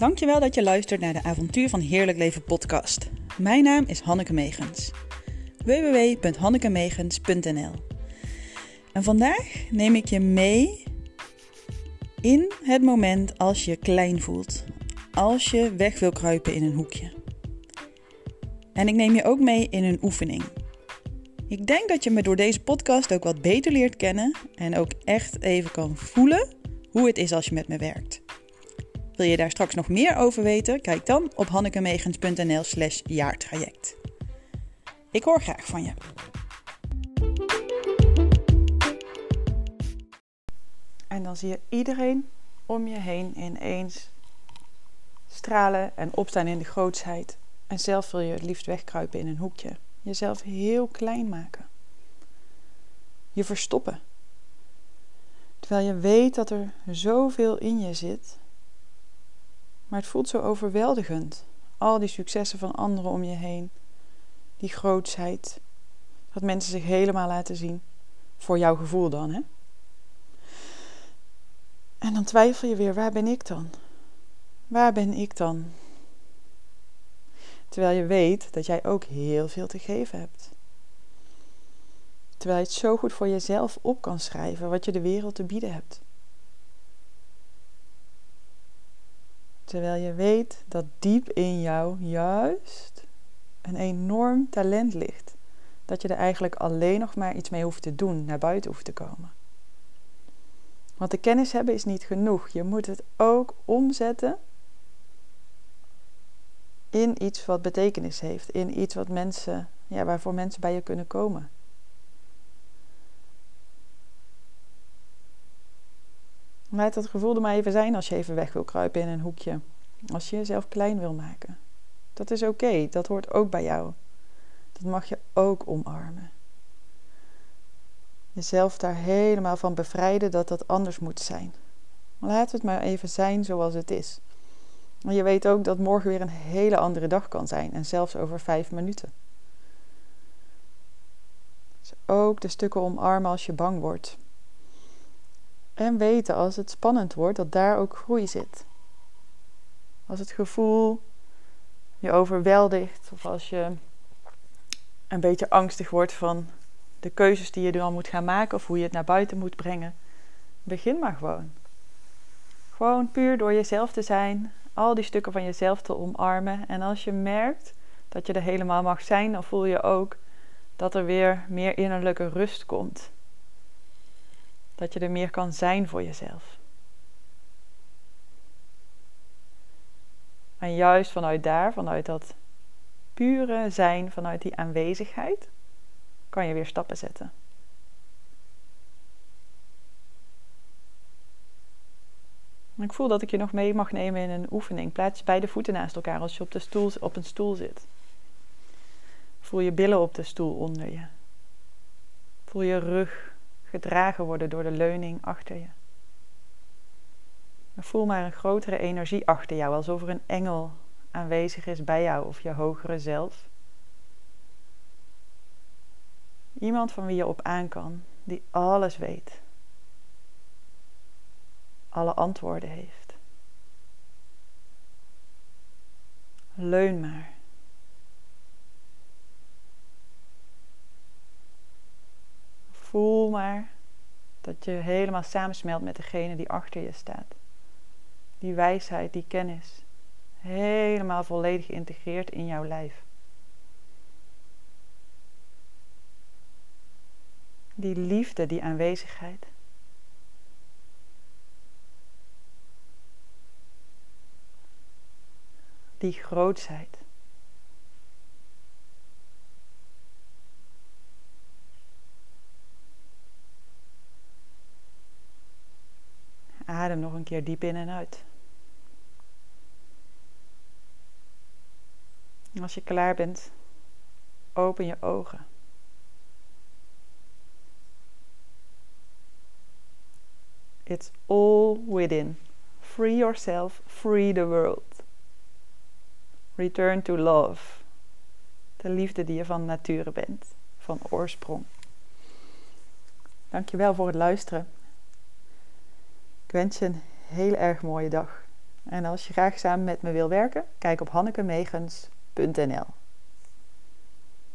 Dankjewel dat je luistert naar de Avontuur van Heerlijk Leven podcast. Mijn naam is Hanneke Megens. www.hannekemegens.nl En vandaag neem ik je mee in het moment als je klein voelt. Als je weg wil kruipen in een hoekje. En ik neem je ook mee in een oefening. Ik denk dat je me door deze podcast ook wat beter leert kennen en ook echt even kan voelen hoe het is als je met me werkt. Wil je daar straks nog meer over weten? Kijk dan op hannekemegens.nl slash jaartraject. Ik hoor graag van je. En dan zie je iedereen om je heen ineens stralen en opstaan in de grootsheid. En zelf wil je het liefst wegkruipen in een hoekje. Jezelf heel klein maken. Je verstoppen. Terwijl je weet dat er zoveel in je zit. Maar het voelt zo overweldigend. Al die successen van anderen om je heen. Die grootsheid. Dat mensen zich helemaal laten zien. Voor jouw gevoel dan, hè? En dan twijfel je weer, waar ben ik dan? Waar ben ik dan? Terwijl je weet dat jij ook heel veel te geven hebt. Terwijl je het zo goed voor jezelf op kan schrijven wat je de wereld te bieden hebt. Terwijl je weet dat diep in jou juist een enorm talent ligt. Dat je er eigenlijk alleen nog maar iets mee hoeft te doen, naar buiten hoeft te komen. Want de kennis hebben is niet genoeg. Je moet het ook omzetten in iets wat betekenis heeft, in iets wat mensen, ja, waarvoor mensen bij je kunnen komen. Laat dat gevoel er maar even zijn als je even weg wil kruipen in een hoekje. Als je jezelf klein wil maken. Dat is oké, dat hoort ook bij jou. Dat mag je ook omarmen. Jezelf daar helemaal van bevrijden dat dat anders moet zijn. Laat het maar even zijn zoals het is. En je weet ook dat morgen weer een hele andere dag kan zijn en zelfs over vijf minuten. Dus ook de stukken omarmen als je bang wordt. En weten als het spannend wordt dat daar ook groei zit. Als het gevoel je overweldigt of als je een beetje angstig wordt van de keuzes die je dan moet gaan maken of hoe je het naar buiten moet brengen, begin maar gewoon. Gewoon puur door jezelf te zijn, al die stukken van jezelf te omarmen. En als je merkt dat je er helemaal mag zijn, dan voel je ook dat er weer meer innerlijke rust komt. Dat je er meer kan zijn voor jezelf. En juist vanuit daar, vanuit dat pure zijn, vanuit die aanwezigheid, kan je weer stappen zetten. Ik voel dat ik je nog mee mag nemen in een oefening. Plaats beide voeten naast elkaar als je op, de stoel, op een stoel zit. Voel je billen op de stoel onder je. Voel je rug gedragen worden door de leuning achter je. voel maar een grotere energie achter jou, alsof er een engel aanwezig is bij jou of je hogere zelf. Iemand van wie je op aan kan, die alles weet alle antwoorden heeft. Leun maar. Voel maar dat je helemaal samensmelt met degene die achter je staat. Die wijsheid, die kennis, helemaal volledig geïntegreerd in jouw lijf. Die liefde, die aanwezigheid. die grootsheid. Adem nog een keer diep in en uit. als je klaar bent, open je ogen. It's all within. Free yourself, free the world. Return to love. De liefde die je van nature bent, van oorsprong. Dankjewel voor het luisteren. Ik wens je een heel erg mooie dag. En als je graag samen met me wil werken, kijk op hannekemegens.nl.